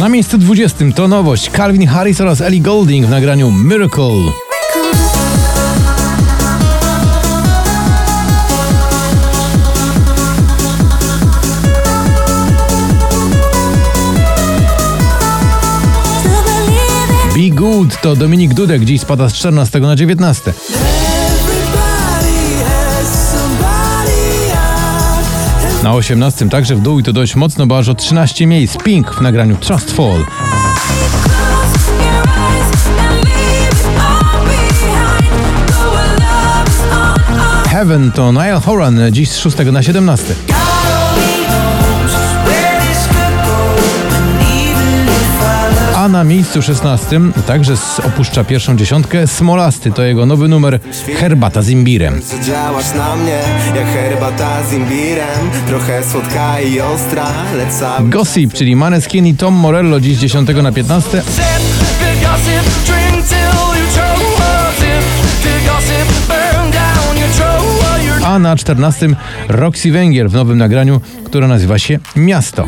Na miejscu 20 to nowość Calvin Harris oraz Ellie Golding w nagraniu Miracle. Be Good to Dominik Dudek, dziś spada z 14 na 19. Na 18 także w dół i to dość mocno, bo aż o 13 miejsc Pink w nagraniu Trust Fall. Heaven to Niall Horan, dziś z 6 na 17. A na miejscu 16 także opuszcza pierwszą dziesiątkę Smolasty, to jego nowy numer Herbata z imbirem. Działasz na mnie jak herbata z imbirem, trochę słodka i ostra, lecz Gossip, czyli Maneskin i Tom Morello dziś z 10 na 15. A na 14 Roxy Węgiel w nowym nagraniu, które nazywa się. Miasto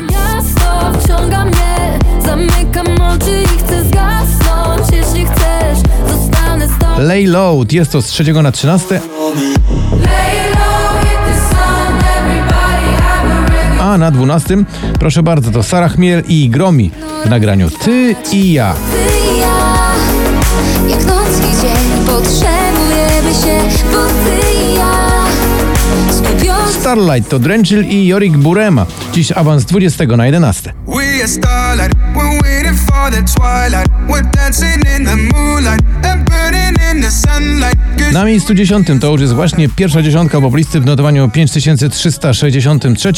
Lay Low, jest to z 3 na 13. A na 12, proszę bardzo, to Sara Chmiel i Gromi w nagraniu Ty i ja. Ty i ja, jak noc i dzień potrzebujemy się, bo ty i ja. Starlight to Drenchill i Jorik Burema. Dziś awans 20 na 11. Na miejscu 10 to już jest właśnie pierwsza dziesiątka poblisty w notowaniu 5363.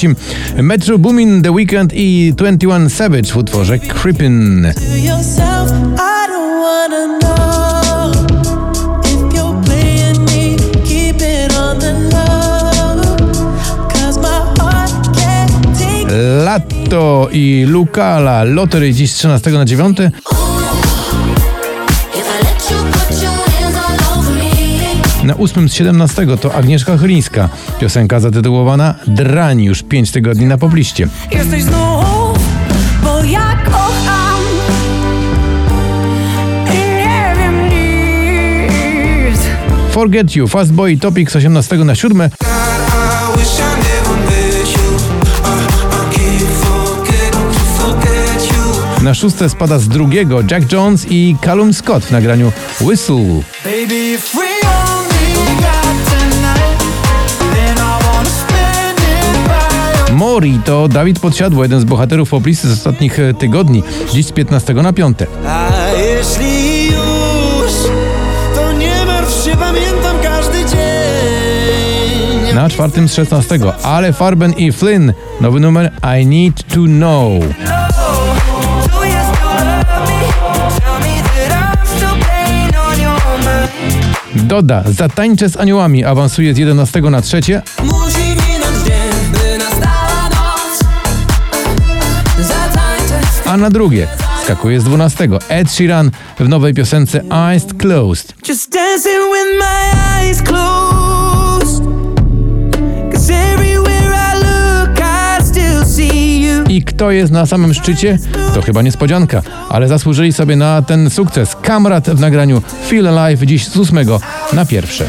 Metro Boomin, The Weekend i 21 Savage w utworze Creepin'. Lato i Lucala. Lottery dziś z 13 na 9. Na 8 z 17 to Agnieszka Chylińska. Piosenka zatytułowana Drań już 5 tygodni na pobliście. Jesteś znów, bo ja kocham i nie wiem nic. Forget You, Fast Boy Topic z 18 na 7. Na szóste spada z drugiego Jack Jones i Callum Scott w nagraniu Whistle. Mori to Dawid Podsiadło, jeden z bohaterów poplisty z ostatnich e, tygodni, dziś z 15 na 5. A jeśli już, to nie martw się, pamiętam każdy dzień. Na czwartym z 16, ale Farben i Flynn, nowy numer I Need to Know. Doda, zatańczę z aniołami, awansuje z 11 na trzecie. A na drugie skakuje z 12. Ed Sheeran w nowej piosence Eyes Closed. Just dancing with my eyes closed. I kto jest na samym szczycie? To chyba niespodzianka, ale zasłużyli sobie na ten sukces. Kamrat w nagraniu Feel Alive dziś z ósmego na pierwsze.